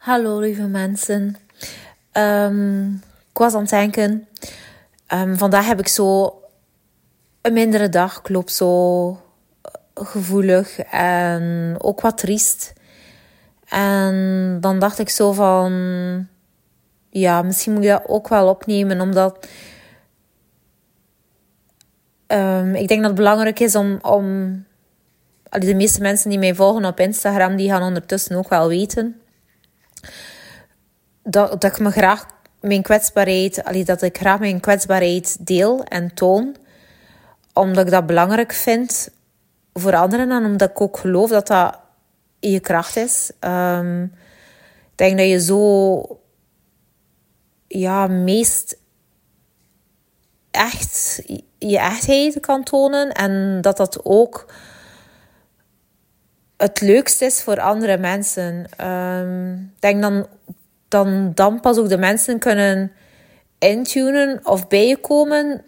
Hallo lieve mensen. Um, ik was aan het denken. Um, vandaag heb ik zo een mindere dag. Ik loop zo gevoelig en ook wat triest. En dan dacht ik zo van... Ja, misschien moet je dat ook wel opnemen. Omdat... Um, ik denk dat het belangrijk is om... om de meeste mensen die mij volgen op Instagram, die gaan ondertussen ook wel weten dat, dat ik me graag mijn kwetsbaarheid, allee, dat ik graag mijn kwetsbaarheid deel en toon. Omdat ik dat belangrijk vind voor anderen en omdat ik ook geloof dat dat je kracht is. Um, ik denk dat je zo ja, meest echt je echtheid kan tonen en dat dat ook het leukste is voor andere mensen. Um, denk dan dan, dan pas ook de mensen kunnen intunen of bij je komen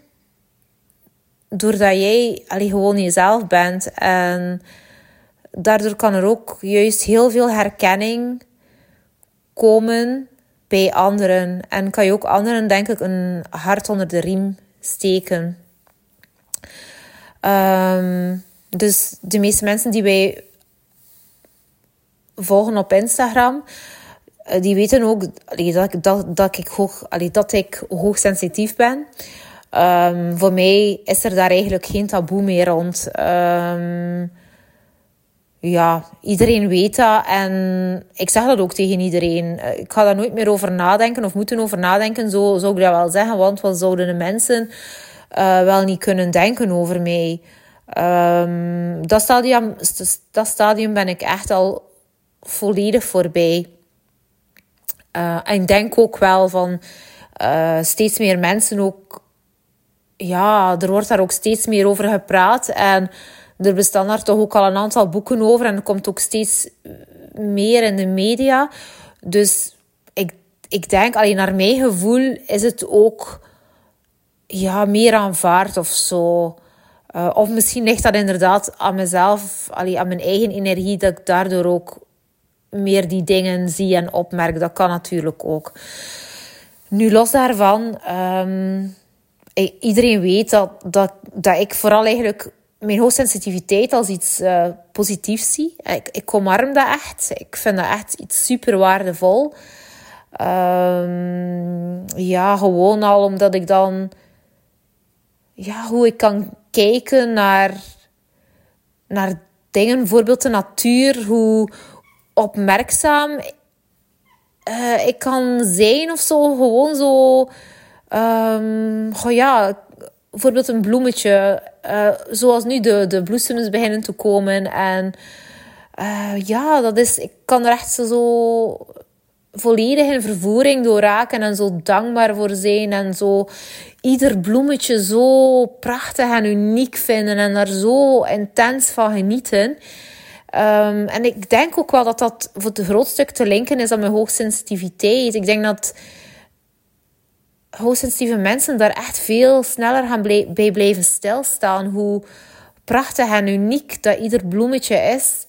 doordat jij allee, gewoon jezelf bent. En daardoor kan er ook juist heel veel herkenning komen bij anderen. En kan je ook anderen, denk ik, een hart onder de riem steken. Um, dus de meeste mensen die wij volgen op Instagram, die weten ook dat, dat, dat, ik hoog, dat ik hoogsensitief ben. Um, voor mij is er daar eigenlijk geen taboe meer rond. Um, ja, iedereen weet dat en ik zeg dat ook tegen iedereen. Eh, ik ga daar nooit meer over nadenken of moeten over nadenken, zo zou ik dat wel zeggen, want wat zouden de mensen uh, wel niet kunnen denken over mij? Um, dat, stadium, dat stadium ben ik echt al volledig voorbij. Uh, en ik denk ook wel van uh, steeds meer mensen ook. Ja, er wordt daar ook steeds meer over gepraat. En er bestaan daar toch ook al een aantal boeken over. En er komt ook steeds meer in de media. Dus ik, ik denk, alleen naar mijn gevoel, is het ook ja, meer aanvaard of zo. Uh, of misschien ligt dat inderdaad aan mezelf, allee, aan mijn eigen energie, dat ik daardoor ook meer die dingen zie en opmerk. Dat kan natuurlijk ook. Nu, los daarvan, um, iedereen weet dat, dat, dat ik vooral eigenlijk mijn hoogsensitiviteit als iets uh, positiefs zie. Ik, ik omarm dat echt. Ik vind dat echt iets super waardevol. Um, ja, gewoon al omdat ik dan... Ja, hoe ik kan kijken naar, naar dingen, bijvoorbeeld de natuur, hoe, opmerkzaam uh, ik kan zijn of zo. Gewoon zo. Um, ja, bijvoorbeeld een bloemetje. Uh, zoals nu de, de bloesems beginnen te komen. En uh, ja, dat is. Ik kan er echt zo volledig in vervoering door raken en zo dankbaar voor zijn en zo ieder bloemetje zo prachtig en uniek vinden en daar zo intens van genieten. Um, en ik denk ook wel dat dat voor het groot stuk te linken is aan mijn hoogsensitiviteit. Ik denk dat hoogsensitieve mensen daar echt veel sneller gaan bij blijven stilstaan. Hoe prachtig en uniek dat ieder bloemetje is.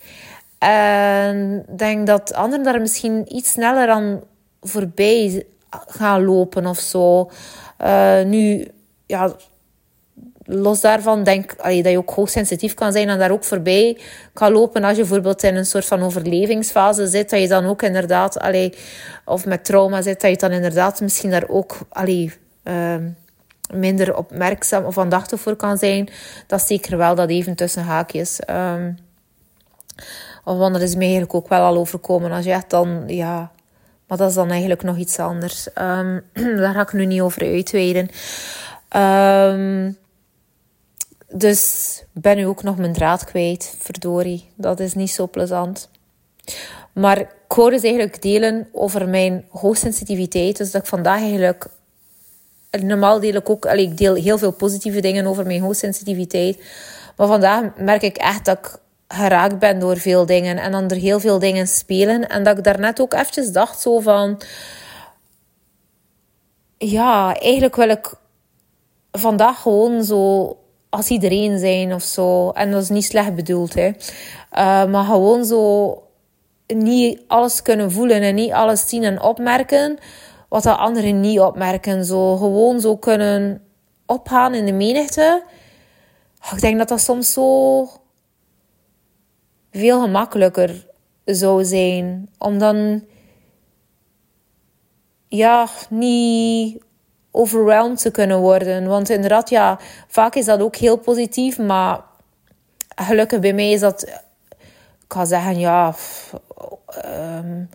En ik denk dat anderen daar misschien iets sneller aan voorbij gaan lopen of zo. Uh, nu, ja, los daarvan denk allee, dat je ook hoogsensitief kan zijn en daar ook voorbij kan lopen. Als je bijvoorbeeld in een soort van overlevingsfase zit, dat je dan ook inderdaad, allee, of met trauma zit, dat je dan inderdaad misschien daar ook allee, uh, minder opmerkzaam of aandachtig voor kan zijn. Dat is zeker wel dat even tussen haakjes. Um, of want er is mij eigenlijk ook wel al overkomen. Als je echt dan, ja... Maar dat is dan eigenlijk nog iets anders. Um, daar ga ik nu niet over uitweiden. Um, dus ben nu ook nog mijn draad kwijt. Verdorie, dat is niet zo plezant. Maar ik wou dus eigenlijk delen over mijn hoogsensitiviteit. Dus dat ik vandaag eigenlijk... Normaal deel ik ook... ik deel heel veel positieve dingen over mijn hoogsensitiviteit. Maar vandaag merk ik echt dat ik geraakt ben door veel dingen. En dan er heel veel dingen spelen. En dat ik daarnet ook eventjes dacht zo van... Ja, eigenlijk wil ik vandaag gewoon zo als iedereen zijn of zo. En dat is niet slecht bedoeld, hè. Uh, maar gewoon zo niet alles kunnen voelen en niet alles zien en opmerken wat de anderen niet opmerken. Zo gewoon zo kunnen opgaan in de menigte. Ik denk dat dat soms zo veel gemakkelijker zou zijn. Om dan ja, niet overwhelmed te kunnen worden. Want inderdaad, ja, vaak is dat ook heel positief, maar gelukkig bij mij is dat, ik ga zeggen, ja, um, ehm,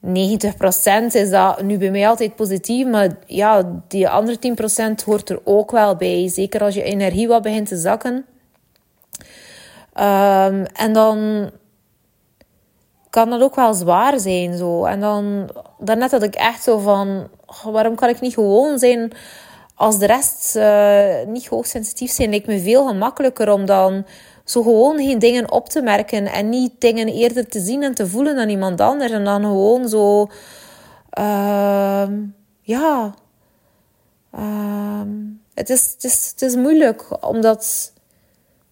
90% is dat nu bij mij altijd positief, maar ja, die andere 10% hoort er ook wel bij. Zeker als je energie wat begint te zakken. Um, en dan kan dat ook wel zwaar zijn. Zo. En dan, daarnet had ik echt zo van, waarom kan ik niet gewoon zijn als de rest uh, niet hoogsensitief zijn? Lijkt me veel gemakkelijker om dan zo gewoon geen dingen op te merken en niet dingen eerder te zien en te voelen dan iemand anders. En dan gewoon zo, uh, ja, uh, het, is, het, is, het is moeilijk omdat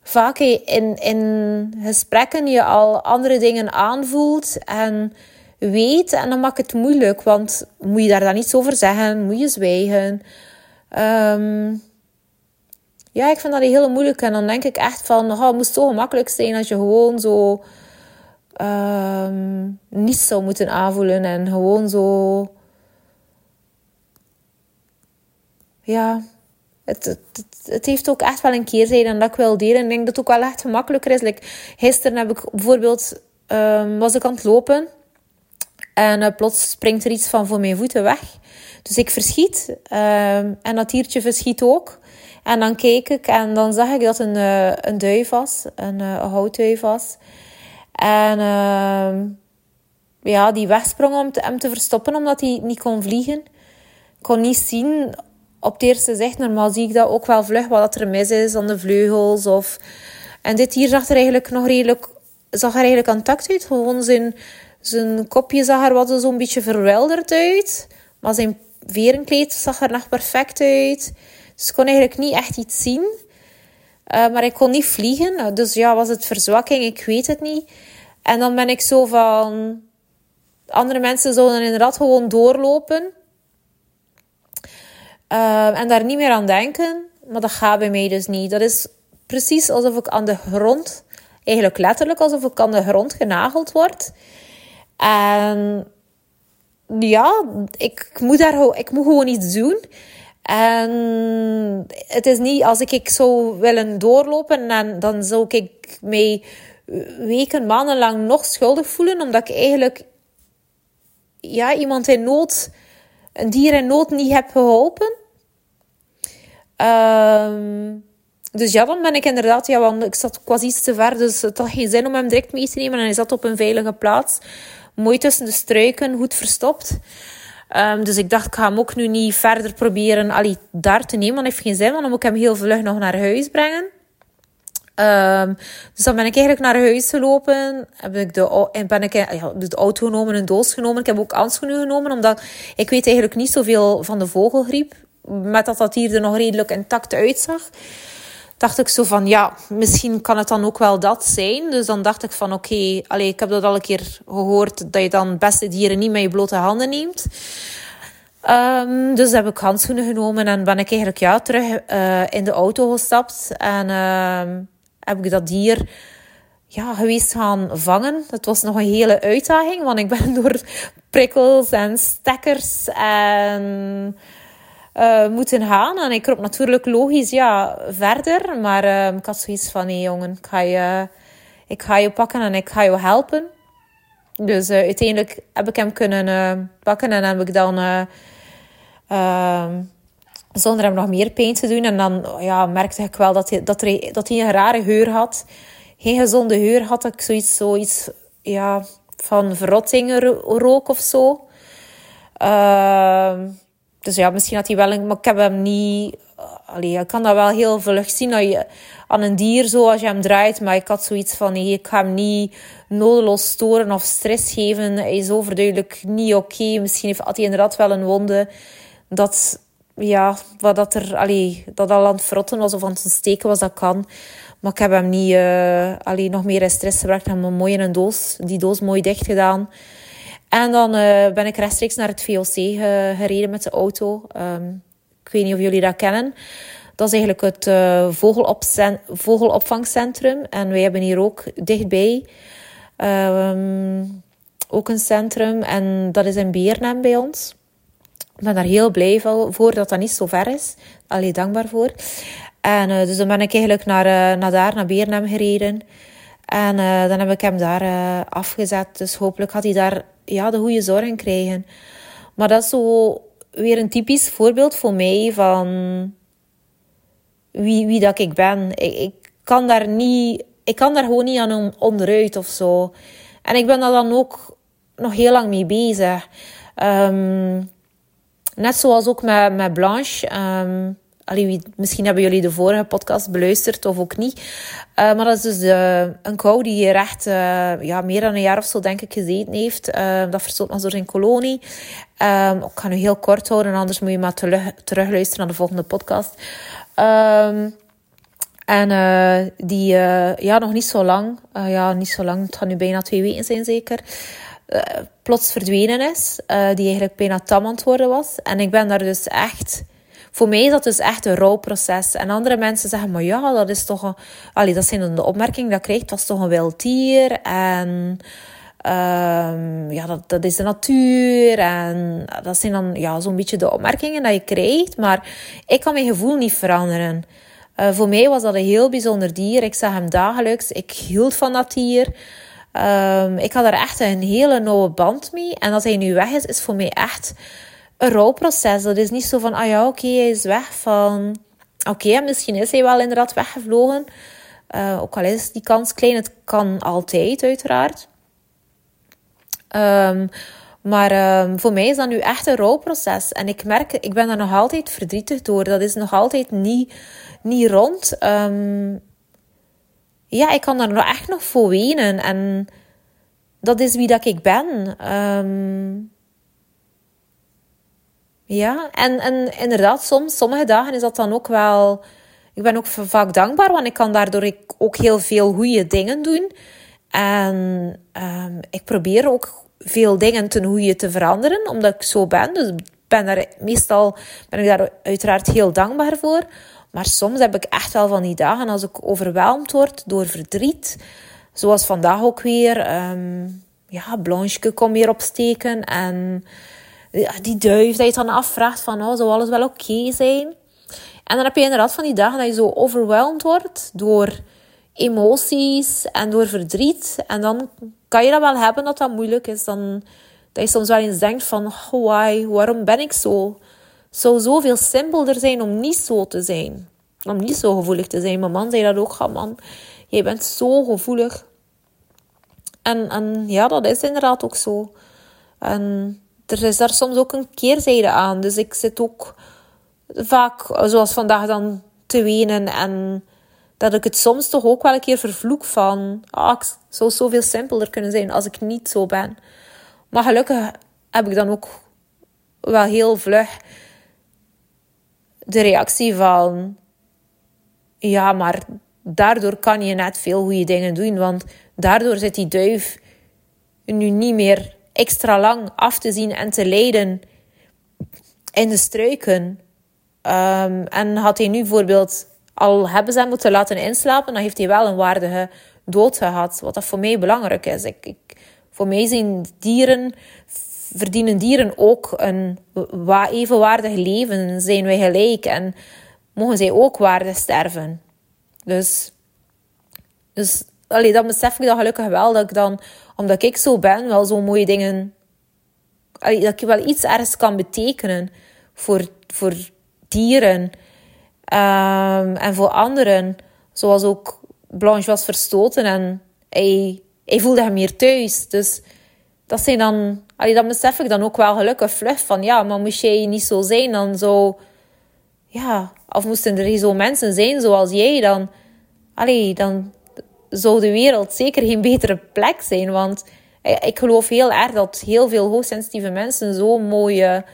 vaak in, in gesprekken je al andere dingen aanvoelt en weet. En dan maakt het moeilijk, want moet je daar dan iets over zeggen? Moet je zwijgen? Ehm, ja, ik vind dat heel moeilijk. En dan denk ik echt van, oh, het moest zo gemakkelijk zijn als je gewoon zo um, niets zou moeten aanvoelen. En gewoon zo... Ja, het, het, het, heeft ook echt wel een keerzijde en dat ik wil delen. Ik denk dat het ook wel echt gemakkelijker is. Like, gisteren heb ik bijvoorbeeld, um, was ik aan het lopen en uh, plots springt er iets van voor mijn voeten weg. Dus ik verschiet um, en dat diertje verschiet ook. En dan keek ik en dan zag ik dat een, uh, een duif was, een, uh, houtduif was. En uh, ja, die wegsprong om te, hem te verstoppen omdat hij niet kon vliegen. Ik kon niet zien op het eerste zicht, normaal zie ik dat ook wel vlug, wat er mis is aan de vleugels. Of... En dit hier zag er eigenlijk nog redelijk, zag er eigenlijk intact uit. Gewoon zijn, zijn kopje zag er wat zo'n beetje verwilderd uit. Maar zijn verenkleed zag er nog perfect uit. Dus ik kon eigenlijk niet echt iets zien. Uh, maar ik kon niet vliegen. Dus ja, was het verzwakking? Ik weet het niet. En dan ben ik zo van... Andere mensen zouden inderdaad gewoon doorlopen. Ehm, en daar niet meer aan denken. Maar dat gaat bij mij dus niet. Dat is precies alsof ik aan de grond, eigenlijk letterlijk alsof ik aan de grond genageld word. En ja, ik moet, daar, ik moet gewoon iets doen. En het is niet als ik, ik zou willen doorlopen en dan zou ik mij weken, maanden lang nog schuldig voelen, omdat ik eigenlijk ja, iemand in nood, een dier in nood niet heb geholpen. Um, dus ja, dan ben ik inderdaad, ja, want ik zat quasi iets te ver, dus het had geen zin om hem direct mee te nemen. En hij zat op een veilige plaats, mooi tussen de struiken, goed verstopt. Um, dus ik dacht, ik ga hem ook nu niet verder proberen allee, daar te nemen, want heeft geen zin, want dan moet ik hem heel vlug nog naar huis brengen. Um, dus dan ben ik eigenlijk naar huis gelopen. Heb ik de, en ben ik ja, de auto genomen, een doos genomen. Ik heb ook handschoenen genomen, omdat ik weet eigenlijk niet zoveel van de vogelgriep met dat dat hier er nog redelijk intact uitzag, dacht ik zo van, ja, misschien kan het dan ook wel dat zijn. Dus dan dacht ik van, oké, okay, ik heb dat al een keer gehoord, dat je dan beste dieren niet met je blote handen neemt. Um, dus heb ik handschoenen genomen en ben ik eigenlijk ja, terug uh, in de auto gestapt. En uh, heb ik dat dier ja, geweest gaan vangen. Het was nog een hele uitdaging, want ik ben door prikkels en stekkers en uh, moeten gaan. En ik kroop natuurlijk logisch ja, verder. Maar uh, ik had zoiets van, nee jongen, ik ga, je, ik ga je pakken en ik ga je helpen. Dus uh, uiteindelijk heb ik hem kunnen pakken en heb ik dan... Ehm, zonder hem nog meer pijn te doen. En dan ja, merkte ik wel dat hij, dat, hij, dat hij een rare geur had. Geen gezonde geur had. Ik zoiets, zoiets ja, van verrotting rook of zo. Uh, dus ja, misschien had hij wel een... Maar ik heb hem niet... Allee, ik kan dat wel heel vlug zien dat je aan een dier zo als je hem draait. Maar ik had zoiets van, ik ga hem niet nodeloos storen of stress geven. Hij is overduidelijk niet oké. Misschien heeft, had hij inderdaad wel een wonde. Dat, ja, wat dat er, allee, dat al aan het verrotten was of aan het steken was, dat kan. Maar ik heb hem niet uh, alleen nog meer in stress gebracht. Ik hem mooi in een doos, die doos mooi dicht gedaan. En dan uh, ben ik rechtstreeks naar het VOC gereden met de auto. Um, ik weet niet of jullie dat kennen. Dat is eigenlijk het uh, vogelopvangcentrum. En wij hebben hier ook dichtbij um, ook een centrum. En dat is in Beernem bij ons. Ik ben daar heel blij voor dat dat niet zo ver is. Allee, dankbaar voor. En dus dan ben ik eigenlijk naar, naar daar, naar Beernem gereden. En dan heb ik hem daar afgezet. Dus hopelijk gaat hij daar ja, de goede zorg krijgen. Maar dat is zo weer een typisch voorbeeld voor mij van wie, wie dat ik ben. Ik, ik, kan daar niet, ik kan daar gewoon niet aan onderuit of zo. En ik ben daar dan ook nog heel lang mee bezig. Um, net zoals ook met, met Blanche. Um, allee, misschien hebben jullie de vorige podcast beluisterd of ook niet. Uh, maar dat is dus de, een kou die hier echt uh, ja, meer dan een jaar of zo, denk ik, gezeten heeft. Dat verstoot maar door zijn kolonie. Um, ik ga nu heel kort houden, anders moet je maar terug, terugluisteren naar de volgende podcast. Um, en die, ja, nog niet zo lang, ja, niet zo lang, het gaat nu bijna twee weken zijn zeker, plots verdwenen is. die eigenlijk bijna tam aan het worden was. En ik ben daar dus echt, voor mij is dat dus echt een rouwproces. En andere mensen zeggen, maar ja, dat is toch een, allee, dat zijn dan de opmerkingen dat krijgt, dat is toch een wild dier. En um, ja, dat, dat is de natuur. En dat zijn dan ja, zo'n beetje de opmerkingen dat je krijgt. Maar ik kan mijn gevoel niet veranderen. Uh, voor mij was dat een heel bijzonder dier. Ik zag hem dagelijks. Ik hield van dat dier. Um, ik had er echt een hele nauwe band mee. En als hij nu weg is, is voor mij echt een rouwproces. Dat is niet zo van, ah ja, oké, hij is weg. Van, oké, misschien is hij wel inderdaad weggevlogen. Uh, ook al is die kans klein, het kan altijd, uiteraard. Um, maar um, voor mij is dat nu echt een rouwproces. En ik merk, ik ben daar nog altijd verdrietig door. Dat is nog altijd niet, niet rond. Um, ja, ik kan daar nog echt nog voor wenen. En dat is wie dat ik ben. Ja, en, en inderdaad, soms, sommige dagen is dat dan ook wel... Ik ben ook vaak dankbaar, want ik kan daardoor ook heel veel goede dingen doen. En um, ik probeer ook veel dingen ten goede te veranderen, omdat ik zo ben. Dus ben daar, meestal ben ik daar uiteraard heel dankbaar voor. Maar soms heb ik echt wel van die dagen als ik overweldigd word door verdriet. Zoals vandaag ook weer. Um, ja, Blanche komt weer opsteken. En die duif dat je dan afvraagt van, oh, zou alles wel oké zijn? En dan heb je inderdaad van die dagen dat je zo overweldigd wordt door emoties en door verdriet. En dan kan je dat wel hebben dat dat moeilijk is. Dan, dat je soms wel eens denkt van, oh, waarom ben ik zo? Het zou zoveel simpelder zijn om niet zo te zijn. Om niet zo gevoelig te zijn. Mijn man zei dat ook. Oh man, jij bent zo gevoelig. En, en ja, dat is inderdaad ook zo. En er is daar soms ook een keerzijde aan. Dus ik zit ook vaak, zoals vandaag dan, te wenen. En dat ik het soms toch ook wel een keer vervloek van... Ah, ik zou zoveel simpeler kunnen zijn als ik niet zo ben. Maar gelukkig heb ik dan ook wel heel vlug de reactie van... Ja, maar daardoor kan je net veel goede dingen doen. Want daardoor zit die duif nu niet meer extra lang af te zien en te leiden in de struiken. Um, en had hij nu bijvoorbeeld al hebben ze moeten laten inslapen, dan heeft hij wel een waardige dood gehad. Wat dat voor mij belangrijk is. Ik, ik, voor mij zijn dieren, verdienen dieren ook een evenwaardig leven. Zijn wij gelijk en mogen zij ook waardig sterven. Dus, dus allee, dan besef ik dat gelukkig wel. Dat ik dan, omdat ik zo ben, wel zo mooie dingen... Dat ik wel iets ergens kan betekenen voor, voor dieren. Um, en voor anderen, zoals ook Blanche was verstoten en hij, hij voelde hem meer thuis. Dus dat zijn dan, allee, dat besef ik dan ook wel gelukkig vlug van ja, maar moest jij niet zo zijn, dan zou, ja, of moesten er zo mensen zijn zoals jij, dan, allee, dan zou de wereld zeker geen betere plek zijn. Want ik geloof heel erg dat heel veel hoogsensitieve mensen zo'n mooie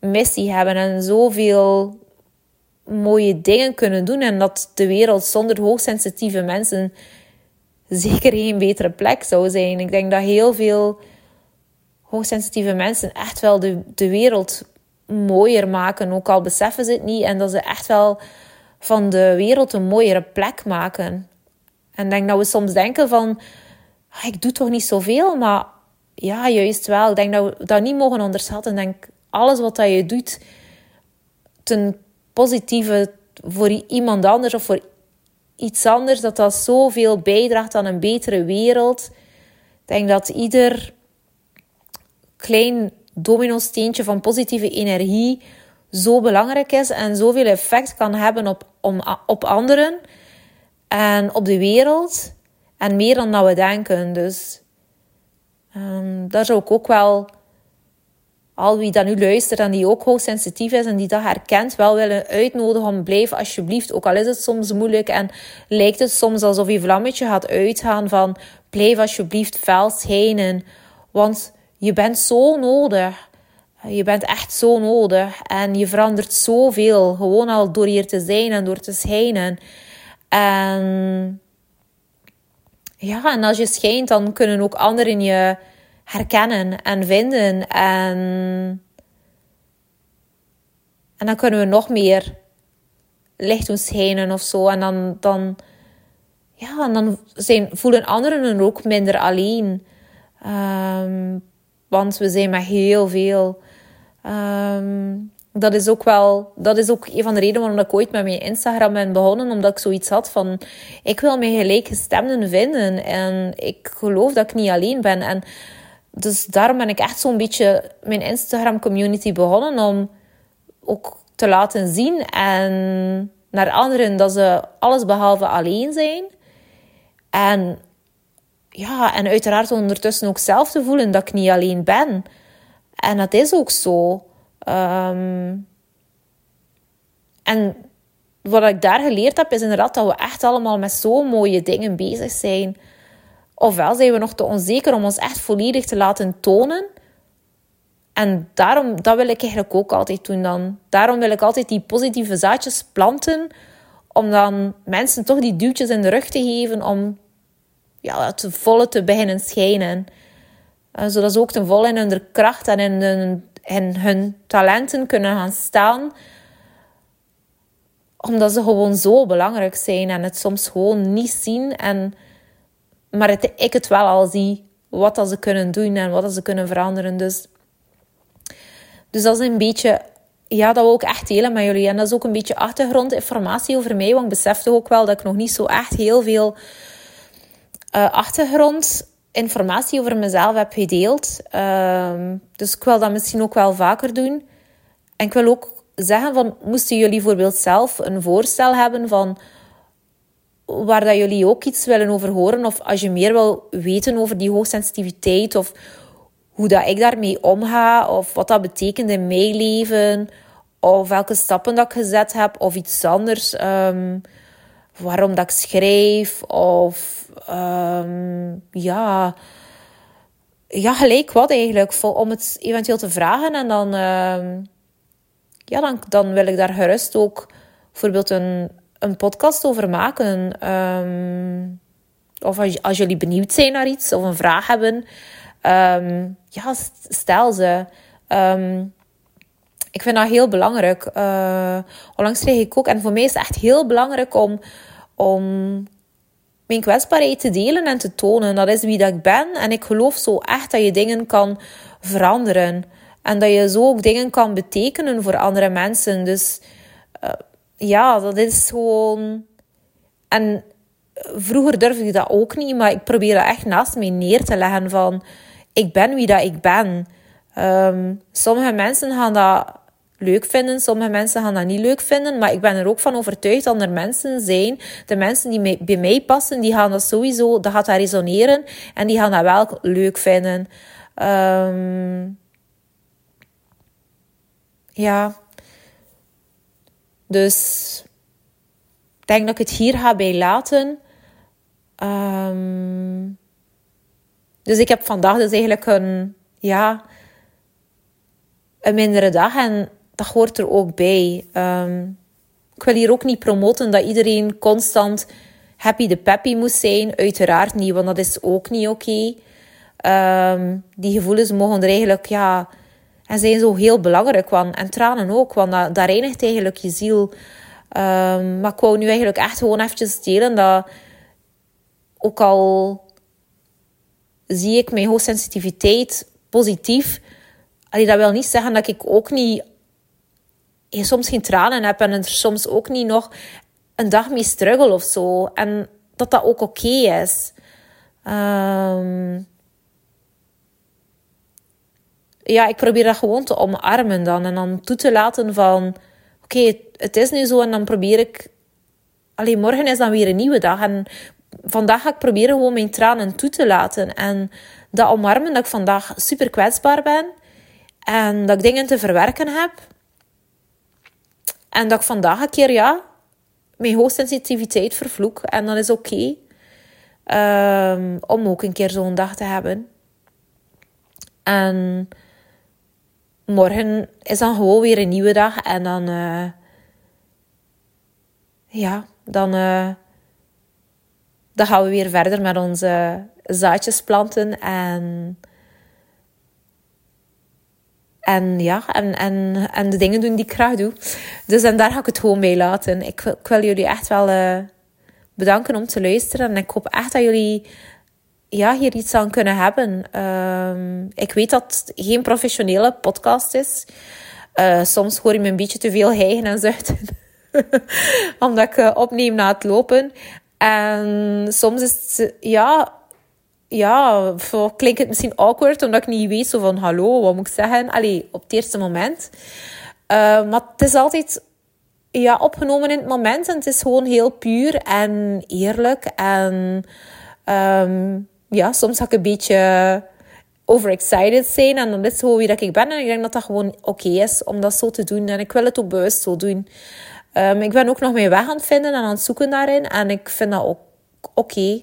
missie hebben en zoveel mooie dingen kunnen doen. En dat de wereld zonder hoogsensitieve mensen zeker geen betere plek zou zijn. Ik denk dat heel veel hoogsensitieve mensen echt wel de, de wereld mooier maken. Ook al beseffen ze het niet. En dat ze echt wel van de wereld een mooiere plek maken. En denk dat we soms denken van... Ah, ik doe toch niet zoveel, maar ja, juist wel. Ik denk dat we dat niet mogen onderschatten. Ik denk, alles wat dat je doet ten positieve voor iemand anders of voor iets anders, dat dat zoveel bijdraagt aan een betere wereld. Ik denk dat ieder klein domino-steentje van positieve energie zo belangrijk is en zoveel effect kan hebben op, om, op anderen en op de wereld. En meer dan dat we denken. Dus um, daar zou ik ook wel, al wie dat nu luistert en die ook hoogsensitief is en die dat herkent, wel willen uitnodigen om blijf alsjeblieft, ook al is het soms moeilijk en lijkt het soms alsof je vlammetje gaat uitgaan van blijf alsjeblieft fel schijnen. Want je bent zo nodig. Je bent echt zo nodig. En je verandert zoveel. Gewoon al door hier te zijn en door te schijnen. En ja, en als je schijnt, dan kunnen ook anderen je herkennen en vinden. En, en dan kunnen we nog meer licht doen schijnen of zo. En dan, dan, ja, en dan zijn, voelen anderen hun ook minder alleen. Um, want we zijn met heel veel. Um, dat is ook wel, dat is ook een van de redenen waarom ik ooit met mijn Instagram ben begonnen. Omdat ik zoiets had van, ik wil mij gelijkgestemden vinden. En ik geloof dat ik niet alleen ben. En dus daarom ben ik echt zo'n beetje mijn Instagram community begonnen. Om ook te laten zien en naar anderen dat ze alles behalve alleen zijn. En ja, en uiteraard ondertussen ook zelf te voelen dat ik niet alleen ben. En dat is ook zo. Ehm, en wat ik daar geleerd heb, is inderdaad dat we echt allemaal met zo'n mooie dingen bezig zijn. Ofwel zijn we nog te onzeker om ons echt volledig te laten tonen. En daarom, dat wil ik eigenlijk ook altijd doen dan. Daarom wil ik altijd die positieve zaadjes planten. Om dan mensen toch die duwtjes in de rug te geven om ja, het volle te beginnen schijnen. Uh, zodat ze ook ten volle in hun kracht en in hun, in hun talenten kunnen gaan staan. Omdat ze gewoon zo belangrijk zijn en het soms gewoon niet zien. En, maar het, ik het wel al zie. Wat dat ze kunnen doen en wat dat ze kunnen veranderen. Dus, dus dat is een beetje ja, dat we ook echt delen met jullie. En dat is ook een beetje achtergrondinformatie over mij. Want ik besefte ook wel dat ik nog niet zo echt heel veel uh, achtergrondinformatie over mezelf heb gedeeld. Uh, dus ik wil dat misschien ook wel vaker doen. En ik wil ook zeggen van, moesten jullie bijvoorbeeld zelf een voorstel hebben van waar dat jullie ook iets willen over horen, of als je meer wil weten over die hoogsensitiviteit, of hoe dat ik daarmee omga, of wat dat betekent in mijn leven, of welke stappen dat ik gezet heb, of iets anders, um, waarom dat ik schrijf, of um, ja, ja, gelijk wat eigenlijk, om het eventueel te vragen. En dan, uh, ja, dan, dan wil ik daar gerust ook bijvoorbeeld een, een podcast over maken. Um, of als, jullie benieuwd zijn naar iets of een vraag hebben, ja, stel ze. ik vind dat heel belangrijk. Uh, onlangs kreeg ik ook, en voor mij is het echt heel belangrijk om, om mijn kwetsbaarheid te delen en te tonen. Dat is wie dat ik ben. En ik geloof zo echt dat je dingen kan veranderen. En dat je zo ook dingen kan betekenen voor andere mensen. Dus uh, ja, dat is gewoon. En vroeger durfde ik dat ook niet, maar ik probeer dat echt naast mij neer te leggen van ik ben wie dat ik ben. Um, sommige mensen gaan dat leuk vinden. Sommige mensen gaan dat niet leuk vinden. Maar ik ben er ook van overtuigd dat er mensen zijn. De mensen die bij mij passen, die gaan dat sowieso, dat gaat dat resoneren. En die gaan dat wel leuk vinden. Um, ja. Dus ik denk dat ik het hier ga bij laten. Um, dus ik heb vandaag dus eigenlijk een, ja, een mindere dag. En dat hoort er ook bij. Um, ik wil hier ook niet promoten dat iedereen constant happy de peppy moet zijn. Uiteraard niet, want dat is ook niet oké. Ehm, die gevoelens mogen er eigenlijk, ja, en zijn zo heel belangrijk. Want, en tranen ook, want dat, reinigt eigenlijk je ziel. Um, maar ik wou nu eigenlijk echt gewoon eventjes delen dat ook al zie ik mijn hoogsensitiviteit positief, allee, dat wil niet zeggen dat ik ook niet soms geen tranen heb en er soms ook niet nog een dag mee struggle of zo. En dat dat ook oké is. Um, ja, ik probeer dat gewoon te omarmen dan. En dan toe te laten van... Oké, het is nu zo en dan probeer ik... Alleen morgen is dan weer een nieuwe dag. En vandaag ga ik proberen gewoon mijn tranen toe te laten. En dat omarmen dat ik vandaag super kwetsbaar ben. En dat ik dingen te verwerken heb. En dat ik vandaag een keer, ja, mijn hoogsensitiviteit vervloek. En dat is oké. Ehm, om ook een keer zo'n dag te hebben. En morgen is dan gewoon weer een nieuwe dag. En dan, uh, ja, dan, uh, dan gaan we weer verder met onze zaadjes planten. En, en ja, en, en, en de dingen doen die ik graag doe. Dus en daar ga ik het gewoon bij laten. Ik, wil jullie echt wel uh, bedanken om te luisteren. En ik hoop echt dat jullie ja, hier iets aan kunnen hebben. Uh, ik weet dat het geen professionele podcast is. Uh, soms hoor je me een beetje te veel hijgen en zuchten. Omdat ik uh, opneem na het lopen. En soms is het, ja, ja, klinkt het misschien awkward, omdat ik niet weet zo van, hallo, wat moet ik zeggen? Allee, op het eerste moment. Uh, maar het is altijd ja, opgenomen in het moment. En het is gewoon heel puur en eerlijk. En um, ja, soms ga ik een beetje overexcited zijn. En dan is het gewoon wie dat ik ben. En ik denk dat dat gewoon oké is om dat zo te doen. En ik wil het ook bewust zo doen. Um, ik ben ook nog mijn weg aan het vinden en aan het zoeken daarin. En ik vind dat ook oké.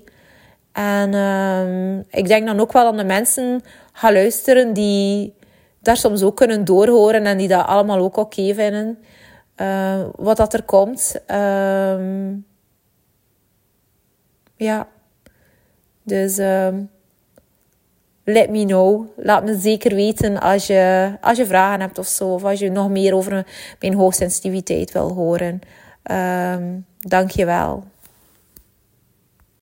En um, ik denk dan ook wel aan de mensen gaan luisteren die daar soms ook kunnen doorhoren. En die dat allemaal ook oké vinden. Uh, wat dat er komt. Um, ja. Dus um, let me know. Laat me zeker weten als je, als je vragen hebt of zo. Of als je nog meer over mijn hoogsensitiviteit wil horen. Dank je wel.